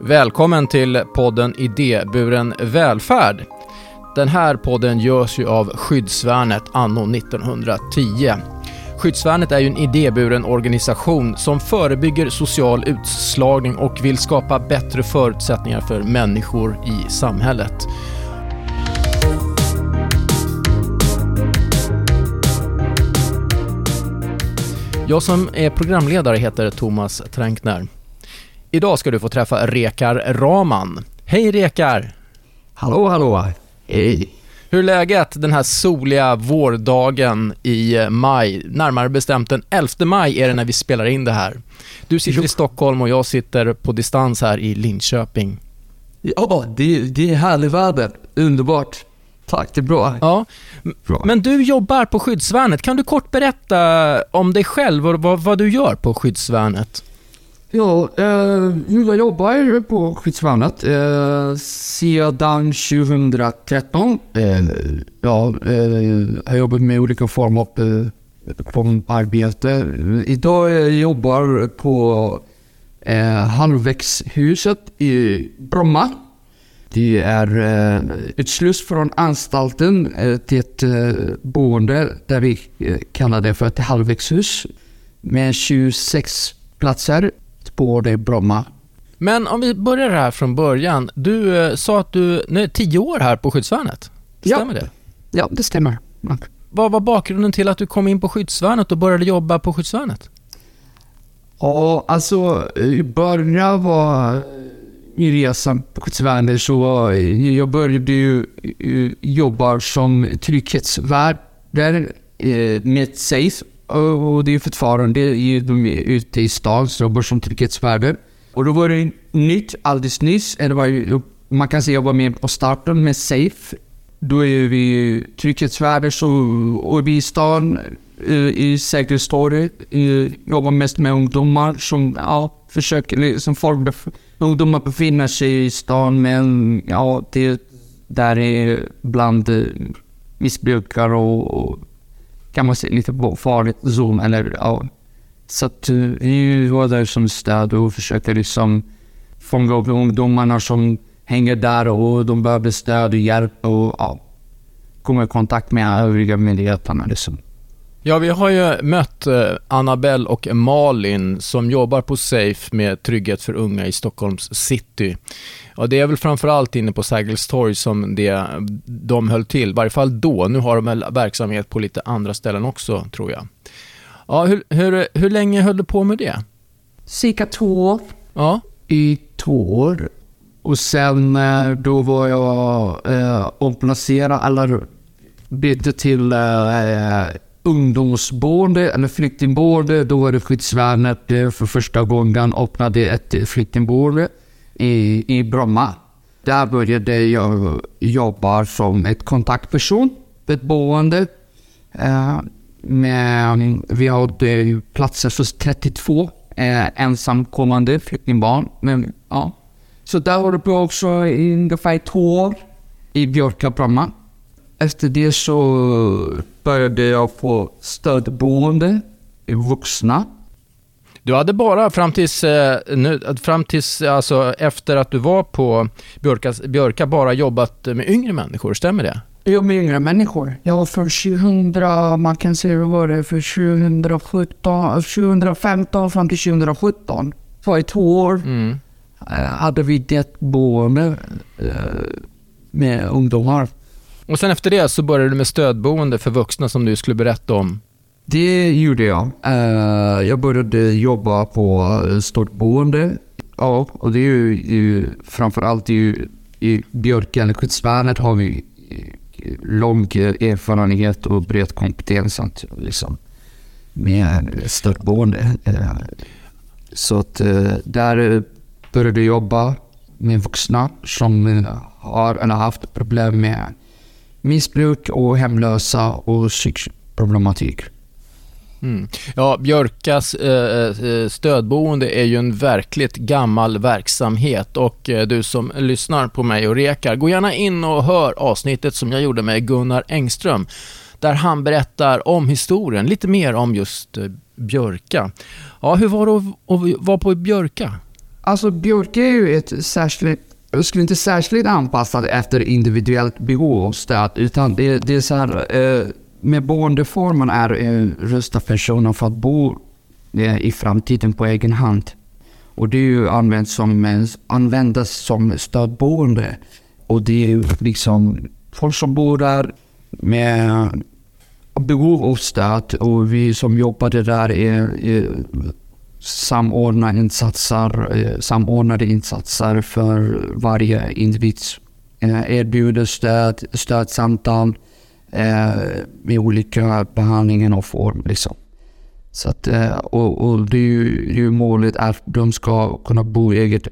Välkommen till podden Idéburen välfärd. Den här podden görs ju av Skyddsvärnet anno 1910. Skyddsvärnet är ju en idéburen organisation som förebygger social utslagning och vill skapa bättre förutsättningar för människor i samhället. Jag som är programledare heter Thomas Tränkner. Idag ska du få träffa Rekar Raman. Hej Rekar! Hallå, hallå! Hej! Hur är läget den här soliga vårdagen i maj? Närmare bestämt den 11 maj är det när vi spelar in det här. Du sitter i Stockholm och jag sitter på distans här i Linköping. Ja, det, det är härlig väder. Underbart. Tack, det är bra. Ja, Bra. men du jobbar på Skyddsvärnet. Kan du kort berätta om dig själv och vad, vad du gör på Skyddsvärnet? Ja, eh, jag jobbar på Skyddsvärnet eh, sedan 2013. Eh, ja, eh, jag har jobbat med olika former av eh, arbete. Idag jag jobbar på eh, Halvvägshuset i Bromma. Det är eh, ett sluss från anstalten eh, till ett eh, boende där vi eh, kallar det för ett halvvägshus med 26 platser på det Bromma. Men om vi börjar här från början. Du eh, sa att du nu är tio år här på Skyddsvärnet. Ja. Stämmer det? Ja, det stämmer. Vad var bakgrunden till att du kom in på Skyddsvärnet och började jobba på Skyddsvärnet? Ja, alltså i början var min resa på Skyddsvärnet så eh, jag började ju eh, jobba som trygghetsvärd där eh, med Safe och det är fortfarande i- de är ute i stan så jobbar som trygghetsvärdar. Och då var det nytt alldeles nyss. Det var ju, man kan säga jag var med på starten med Safe. Då är vi trygghetsvärdar så och vi är i stan eh, i säkerhetstorget. Jobbar mest med ungdomar som ja, försöker liksom folk ungdomar befinner sig i stan men ja, det där är bland missbrukare och, och kan man se lite på farligt zoom eller ja. Så att vi var där som stöd och försökte liksom fånga upp ungdomarna som hänger där och de behöver stöd och hjälp och ja, komma i kontakt med övriga myndigheterna liksom. Ja, vi har ju mött eh, Annabelle och Malin som jobbar på Safe med trygghet för unga i Stockholms city. Och det är väl framförallt inne på Sergels torg som det, de höll till, i varje fall då. Nu har de väl verksamhet på lite andra ställen också, tror jag. Ja, hur, hur, hur länge höll du på med det? Cirka två år. Ja, i två år. Och sen eh, då var jag eh, omplacerad eller bytte till eh, ungdomsboende eller flyktingboende. Då var det skyddsvärnet eh, för första gången öppnade ett eh, flyktingboende i, i Bromma. Där började jag jobba som ett kontaktperson på ett boende. Eh, men vi hade platser för 32 ensamkommande flyktingbarn. Men, ja. Så där var det på också i ungefär två år i Björka, Bromma. Efter det så började jag på stödboende i vuxna. du hade bara fram tills, eh, nu, fram tills alltså, efter att du var på Björka, Björka bara jobbat med yngre människor, stämmer det? Jag med yngre människor. Jag var för 2000, man kan säga vad var det, för 2017, 2015 fram till 2017. Så i två år Mm. eh, hade vi det boende eh, med ungdomar. Och sen efter det så började du med stödboende för vuxna som du skulle berätta om. Det gjorde jag. Eh, jag började jobba på eh, stödboende. Ja, och det är ju, ju framförallt i, i Björken, Skyddsvärnet har vi eh, lång erfarenhet och bred kompetens liksom, med stödboende. Så att där började jag jobba med vuxna som har eller har haft problem med missbruk och hemlösa och psykisk problematik. Mm. Ja, Björkas eh, eh, stödboende är ju en verkligt gammal verksamhet och eh, du som lyssnar på mig och rekar, gå gärna in och hör avsnittet som jag gjorde med Gunnar Engström där han berättar om historien, lite mer om just eh, Björka. Ja, hur var det att att vara på Björka? Alltså Björk är ju ett särskilt, jag skulle inte särskilt anpassa det efter individuellt behov av stöd, utan det, det är så här, eh, med boendeformen är eh, rusta personer för att bo eh, i framtiden på egen hand. Och det är ju använt som, eh, användas som stödboende. Och det är ju liksom folk som bor där med behov av stöd och vi som jobbade där är, är samordna insatser, eh, samordnade insatser för varje individ. Eh, erbjuder stöd, stödsamtal eh, med olika behandlingar och form. Liksom. Så att, eh, och, och det är ju, det är ju målet att de ska kunna bo i eget,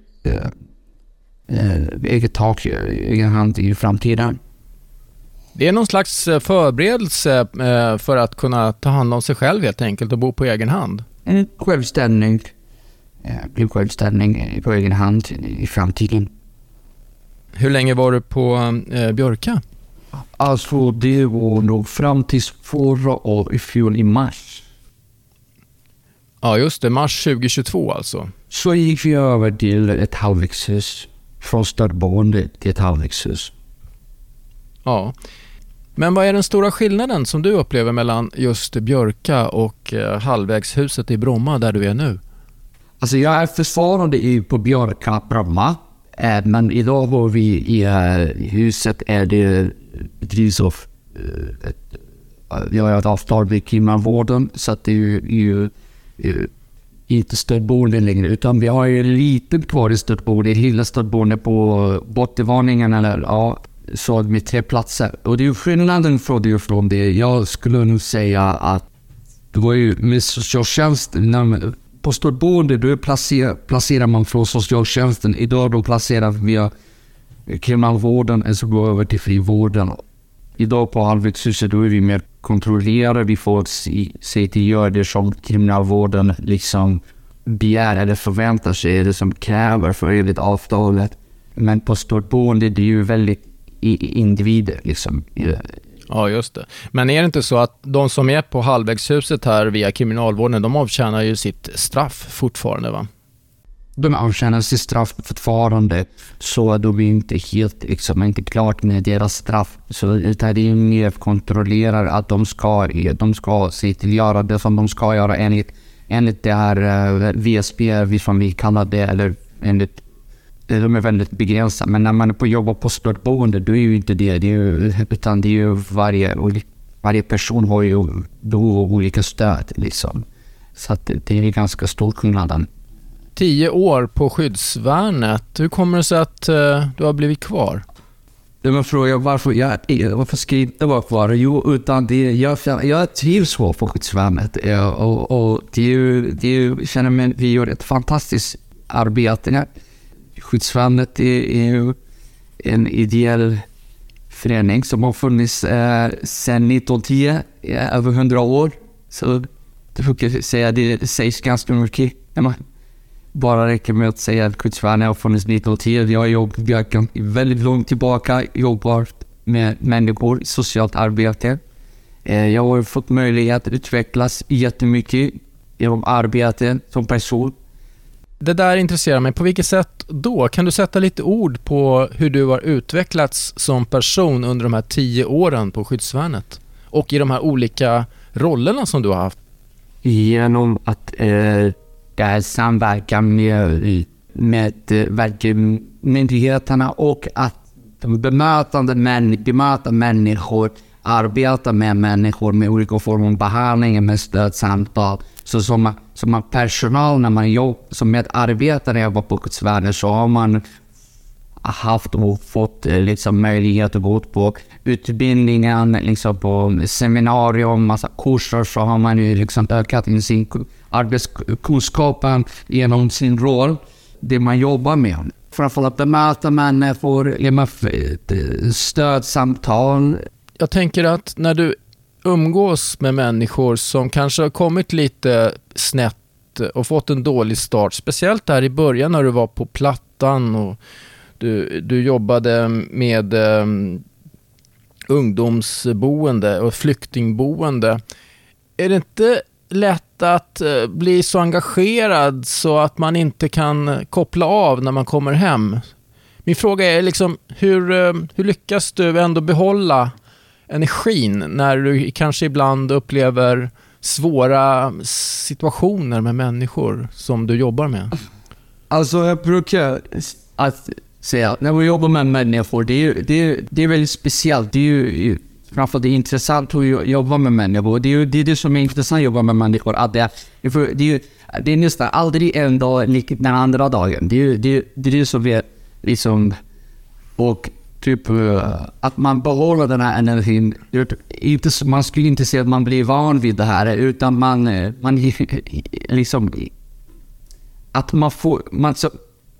eget tak, egen hand i framtiden. Det är någon slags förberedelse för att kunna ta hand om sig själv helt enkelt och bo på egen hand? Självständig, bli självständig på egen hand i framtiden. Hur länge var du på eh, Björka? Alltså det var nog fram till förra året, i fjol i mars. Ja, just det. Mars 2022 alltså. Så gick vi över till ett halvvägshus. Från stödboende till ett halvvägshus. Ja. Men vad är den stora skillnaden som du upplever mellan just Björka och eh, halvvägshuset i Bromma där du är nu? Alltså jag är fortfarande på Björka, Bromma. Eh, men idag var vi i eh, huset är det drivs av jag har ett avtal med kriminalvården så att det är ju, ju inte stödboende längre utan vi har ju lite kvar i stödboende, lilla stödboende på bottenvåningen eller ja, så med tre platser. Och det är ju skillnaden från det från det. Jag skulle nog säga att det var ju med socialtjänsten, på storboende då placerar, placerar man från socialtjänsten. Idag då placerar via kriminalvården, alltså går över till frivården. Idag på Halvvägshuset då är vi mer kontrollerade. Vi får se, se till gör det som kriminalvården liksom begär eller förväntar sig, eller som kräver för enligt avtalet. Men på storboende det är ju väldigt individer. Liksom. Ja, just det. Men är det inte så att de som är på halvvägshuset här via kriminalvården, de avtjänar ju sitt straff fortfarande va? De avtjänar sitt straff fortfarande, så de är inte helt, liksom, inte klart med deras straff. Så utan det är mer kontrollerar att de ska, de ska se till göra det som de ska göra enligt, enligt det här eh, VSB, som vi kallar det, eller enligt de är väldigt begränsade. Men när man är på jobbar på stödboende, då är ju inte det. det ju, utan det är ju varje, varje person har ju behov av olika stöd. Liksom. Så det är ganska stor skillnad. Tio år på skyddsvärnet. Hur kommer det sig att uh, du har blivit kvar? Man frågar varför jag varför ska jag inte vara kvar? Jo, utan det, jag, jag trivs på skyddsvärnet. Och, och det är ju, det är ju, känner mig, vi gör ett fantastiskt arbete. Skyddsvärnet är, ju en ideell förening som har funnits eh, sedan 1910, eh, över 100 år. Så det brukar säga det sägs ganska mycket när man bara räcker med att säga att skyddsvärnet har funnits 1910. Jag har jobbat väldigt långt tillbaka, jobbat med människor i socialt arbete. Eh, jag har fått möjlighet att utvecklas jättemycket genom arbete som person. Det där intresserar mig. På vilket sätt då? Kan du sätta lite ord på hur du har utvecklats som person under de här tio åren på skyddsvärnet? Och i de här olika rollerna som du har haft? Genom att eh, samverka med, med eh, myndigheterna och att bemötande män, bemöta människor, arbeta med människor med olika former av behandling, med stödsamtal. Så som som personal, när man jobb, som medarbetare jobbar på skyddsvärnet så har man haft och fått eh, liksom, möjlighet att gå ut på utbildningen, liksom på seminarium, massa kurser så har man ju liksom ökat sin arbetskunskapen genom sin roll, det man jobbar med. Framförallt bemöta människor, ge eh, stödsamtal. Jag tänker att när du umgås med människor som kanske har kommit lite snett och fått en dålig start. Speciellt där i början när du var på Plattan och du, du jobbade med um, ungdomsboende och flyktingboende. Är det inte lätt att eh, bli så engagerad så att man inte kan koppla av när man kommer hem. Min fråga är liksom, hur, ehm, hur lyckas du ändå behålla energin när du kanske ibland upplever svåra situationer med människor som du jobbar med? Alltså jag brukar att säga, när vi jobbar med människor, det är, det är, det är väldigt speciellt. Det är ju framförallt det är intressant att jobba med människor. Det är ju det, är det som är intressant att jobba med människor. Att det, är, det, är, det är nästan aldrig en dag lik den andra dagen. Det är det, det, är det som är liksom... Och typ eh, att man behåller den här energin. Inte, man skulle inte säga att man blir van vid det här, utan man, eh, man liksom... Att man får... Man, så,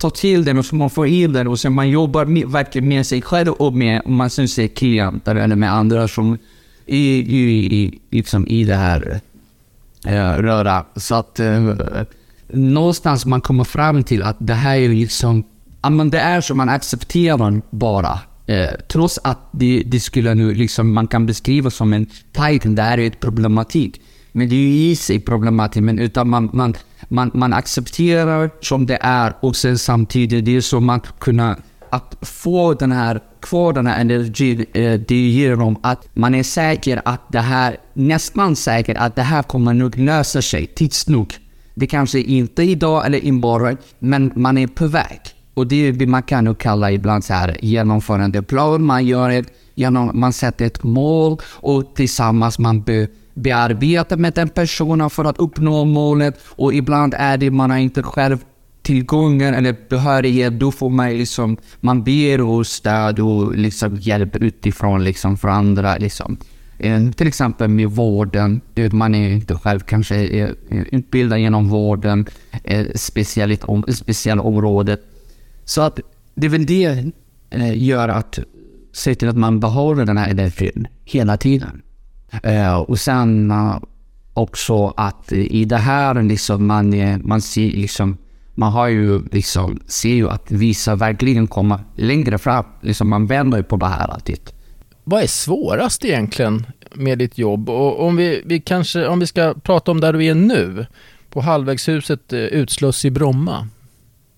tar till den och så man får in den och sen man jobbar med, verkligen med sig själv och med, om man sen ser klienter eller med andra som i, i, i, liksom i det här äh, röra. Så att äh, någonstans man kommer fram till att det här är liksom, ja men det är som man accepterar bara. Eh, trots att det, det, skulle nu liksom, man kan beskriva som en titan, det här är ett problematik. Men det är ju i sig problematik. men utan man, man, man, man accepterar som det är och sen samtidigt det är som att kunna att få den här, kvar den här energin, eh, det ger dem att man är säker att det här, nästan säker att det här kommer nog lösa sig tids nog. Det kanske inte idag eller imorgon, men man är på väg. Och det man kan nog kalla ibland så här genomförandeplan. Man gör ett, genom, man sätter ett mål och tillsammans man be, bearbetar med den personen för att uppnå målet. Och ibland är det man har inte själv tillgången eller behörighet, då får man liksom, man ber och stöd och liksom hjälp utifrån liksom för andra liksom. Till exempel med vården, man är inte själv kanske utbildad genom vården, eh, speciellt om, speciella området. Så att det är väl det eh, gör att se till att man behåller den här energin hela tiden. Eh, och sen eh, också att i det här liksom man, eh, man ser liksom man har ju liksom, ser ju att vissa verkligen kommer längre fram. Liksom man vänder ju på det här alltid. Vad är svårast egentligen med ditt jobb? Och om vi, vi kanske, om vi ska prata om där du är nu, på Halvvägshuset eh, Utsluss i Bromma.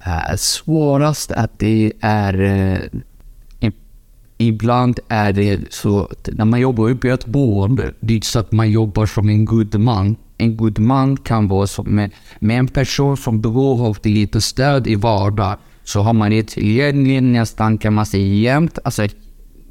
Uh, svårast att det är uh, Ibland är det så att när man jobbar uppe i ett boende, det är så att man jobbar som en god man. En god man kan vara som med, med en person som behöver av lite stöd i vardagen. Så har man det tillgängligt nästan kan man säga jämt, alltså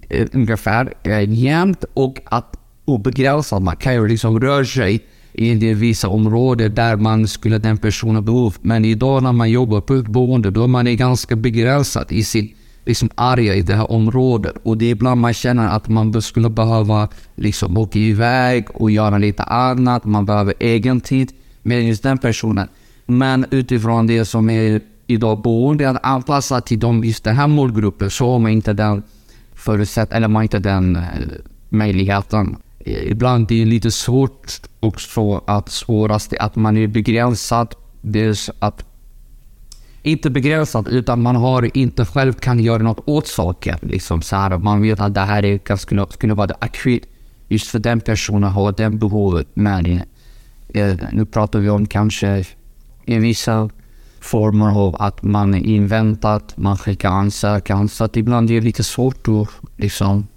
eh, ungefär jämt och att obegränsat. Man kan ju liksom röra sig i vissa områden där man skulle den personen behov. Men idag när man jobbar på ett boende, då är man ganska begränsad i sin liksom arga i det här området. Och det är ibland man känner att man skulle behöva liksom åka iväg och göra lite annat. Man behöver egen tid med just den personen. Men utifrån det som är idag boende, att anpassa till dem, just den här målgruppen, så har man inte den förutsätt eller man har inte den eh, möjligheten. Eh, ibland är det lite svårt också att svårast är att man är begränsad. Dels att inte begränsad, utan man har inte själv kan göra något åt saken. Liksom så här, man vet att det här är, kan, skulle, skulle vara akut just för den personen har den behovet. Men eh, nu pratar vi om kanske i vissa former av att man är inväntat, man skickar ansökan. Så att ibland är det lite svårt att liksom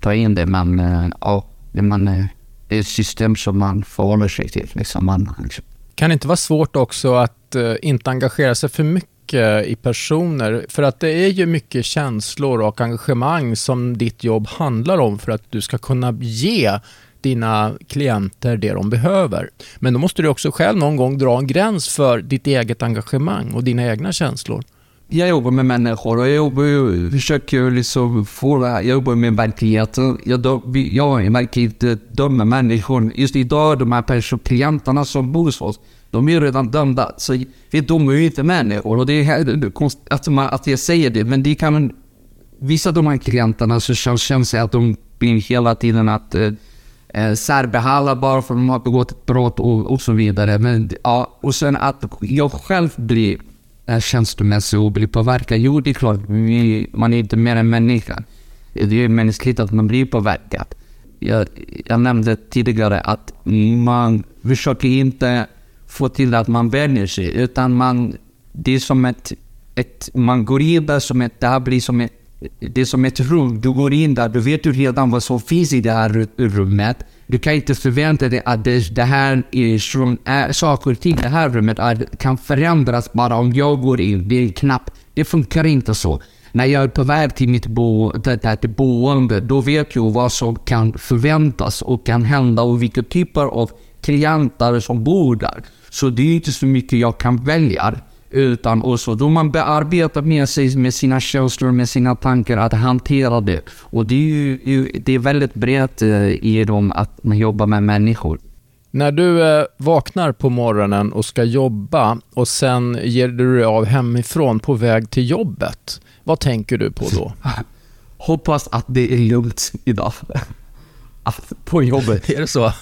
ta in det. Men eh, ja, man, eh, ett system som man förhåller sig till. Liksom man, liksom. Kan det inte vara svårt också att uh, inte engagera sig för mycket i personer? För att det är ju mycket känslor och engagemang som ditt jobb handlar om för att du ska kunna ge dina klienter det de behöver. Men då måste du också själv någon gång dra en gräns för ditt eget engagemang och dina egna känslor. Jag jobbar med människor och jag jobbar ju, försöker liksom få det här, jag jobbar med verkligheten. Jag, jag är verkligen döma människor. Just idag, de här klienterna som bor hos oss, de är ju redan dömda. Så vi dömer ju inte människor och det är konstigt att, man, att jag säger det, men det kan Vissa av de här klienterna så känns det att de blir hela tiden att eh, eh särbehandla bara för att de har begått ett brott och, och så vidare. Men, ja, och sen att jag själv blir är känslomässig och blir påverkad. Jo, det är klart, man är inte mer än människa. Det är mänskligt att man blir påverkad. jag, jag nämnde tidigare att man försöker inte få till att man vänjer sig, utan man, det är som ett, ett man går in där som ett, det här blir som ett, det är som ett rum. Du går in där, du vet ju redan vad som finns i det här rummet. Du kan inte förvänta dig att det, det här är, är, saker och ting i det här rummet är, kan förändras bara om jag går in. Det är en knapp. Det funkar inte så. När jag är på väg till mitt bo, det det boende, då vet jag vad som kan förväntas och kan hända och vilka typer av klienter som bor där. Så det är inte så mycket jag kan välja. Utan också då man bearbetar med sig, med sina känslor, med sina tankar, att hantera det. Och det är ju det är väldigt brett eh, i dem att man jobbar med människor. När du eh, vaknar på morgonen och ska jobba och sen ger du dig av hemifrån på väg till jobbet, vad tänker du på då? Hoppas att det är lugnt idag. på jobbet. Är det så?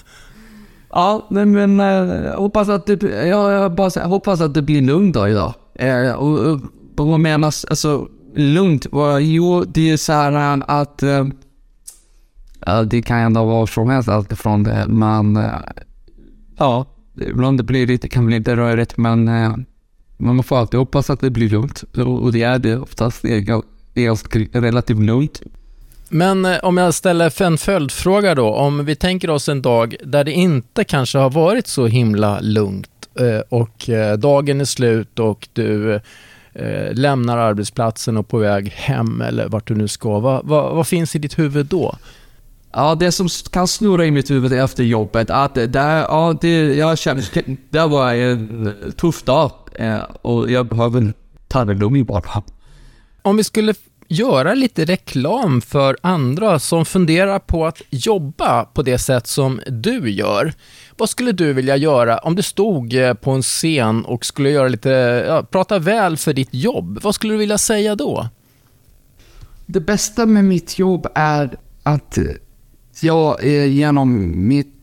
Ja, men äh, hoppas att det, ja, jag bara säger, hoppas att det blir lugnt då idag. Eh, och, och, vad menas, alltså lugnt? Jo, det är så här eh, att äh, det kan ändå vara som helst alltifrån det. men äh, ja, ibland det blir lite, kan bli lite rörigt men äh, man får alltid hoppas att det blir lugnt. Och, och det är det oftast. Det är, det är relativt lugnt. Men eh, om jag ställer en följdfråga då, om vi tänker oss en dag där det inte kanske har varit så himla lugnt eh, och eh, dagen är slut och du lämnar arbetsplatsen och på väg hem eller vart du nu ska. Vad, vad, vad finns i ditt huvud då? Ja, det som kan snurra i mitt huvud efter jobbet, att det, ja, det, jag känner, det var en tuff dag och jag behöver ta det lugnt bara. Om vi skulle göra lite reklam för andra som funderar på att jobba på det sätt som du gör. Vad skulle du vilja göra om du stod eh, på en scen och skulle göra lite, ja, prata väl för ditt jobb? Vad skulle du vilja säga då? Det bästa med mitt jobb är att eh, jag genom mitt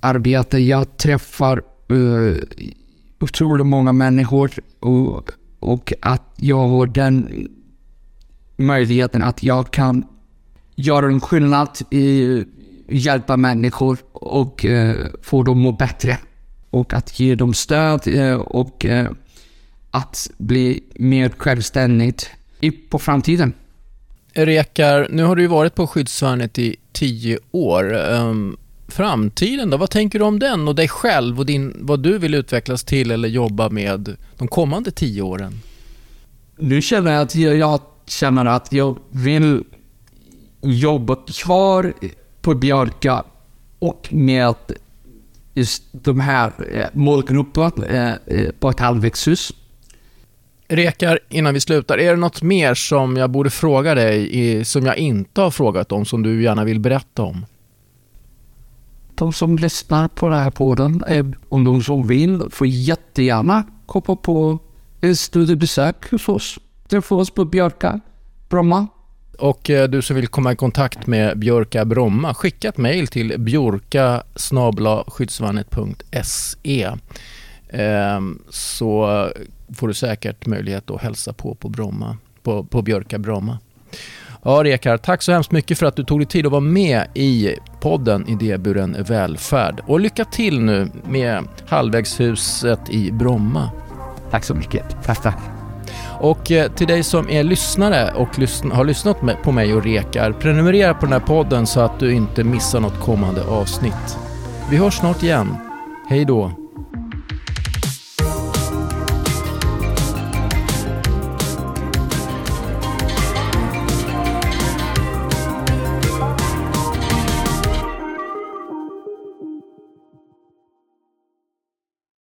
arbete, jag träffar uh, otroligt många människor och, och att jag har den möjligheten att jag kan göra en skillnad, i, hjälpa människor och eh, få dem att må bättre. Och att ge dem stöd eh, och eh, att bli mer självständigt på framtiden. Rekar, nu har du ju varit på skyddsvärnet i tio år. Um, framtiden då? Vad tänker du om den och dig själv och din, vad du vill utvecklas till eller jobba med de kommande tio åren? Nu känner jag att jag känner att jag vill jobba kvar på Björka och med just de här eh, målgrupperna eh, eh, på ett halvvägshus. Rekar, innan vi slutar, är det något mer som jag borde fråga dig som jag inte har frågat om, som du gärna vill berätta om? De som lyssnar på den här podden, om de som vill, får jättegärna komma på ett studiebesök hos oss träffa oss på Björka, Bromma. Och eh, du som vill komma i kontakt med Björka Bromma, skicka ett mejl till skyddsvärnet.se ehm, så får du säkert möjlighet att hälsa på på, Bromma, på, på Björka Bromma. Ja, Rekar, tack så hemskt mycket för att du tog dig tid att vara med i podden Idéburen välfärd. Och lycka till nu med halvvägshuset i Bromma. Tack så mycket. Tack, tack. Och eh, till dig som är lyssnare och har lyssnat på mig och Rekar, prenumerera på den här podden så att du inte missar något kommande avsnitt. Vi hörs snart igen. Hej då!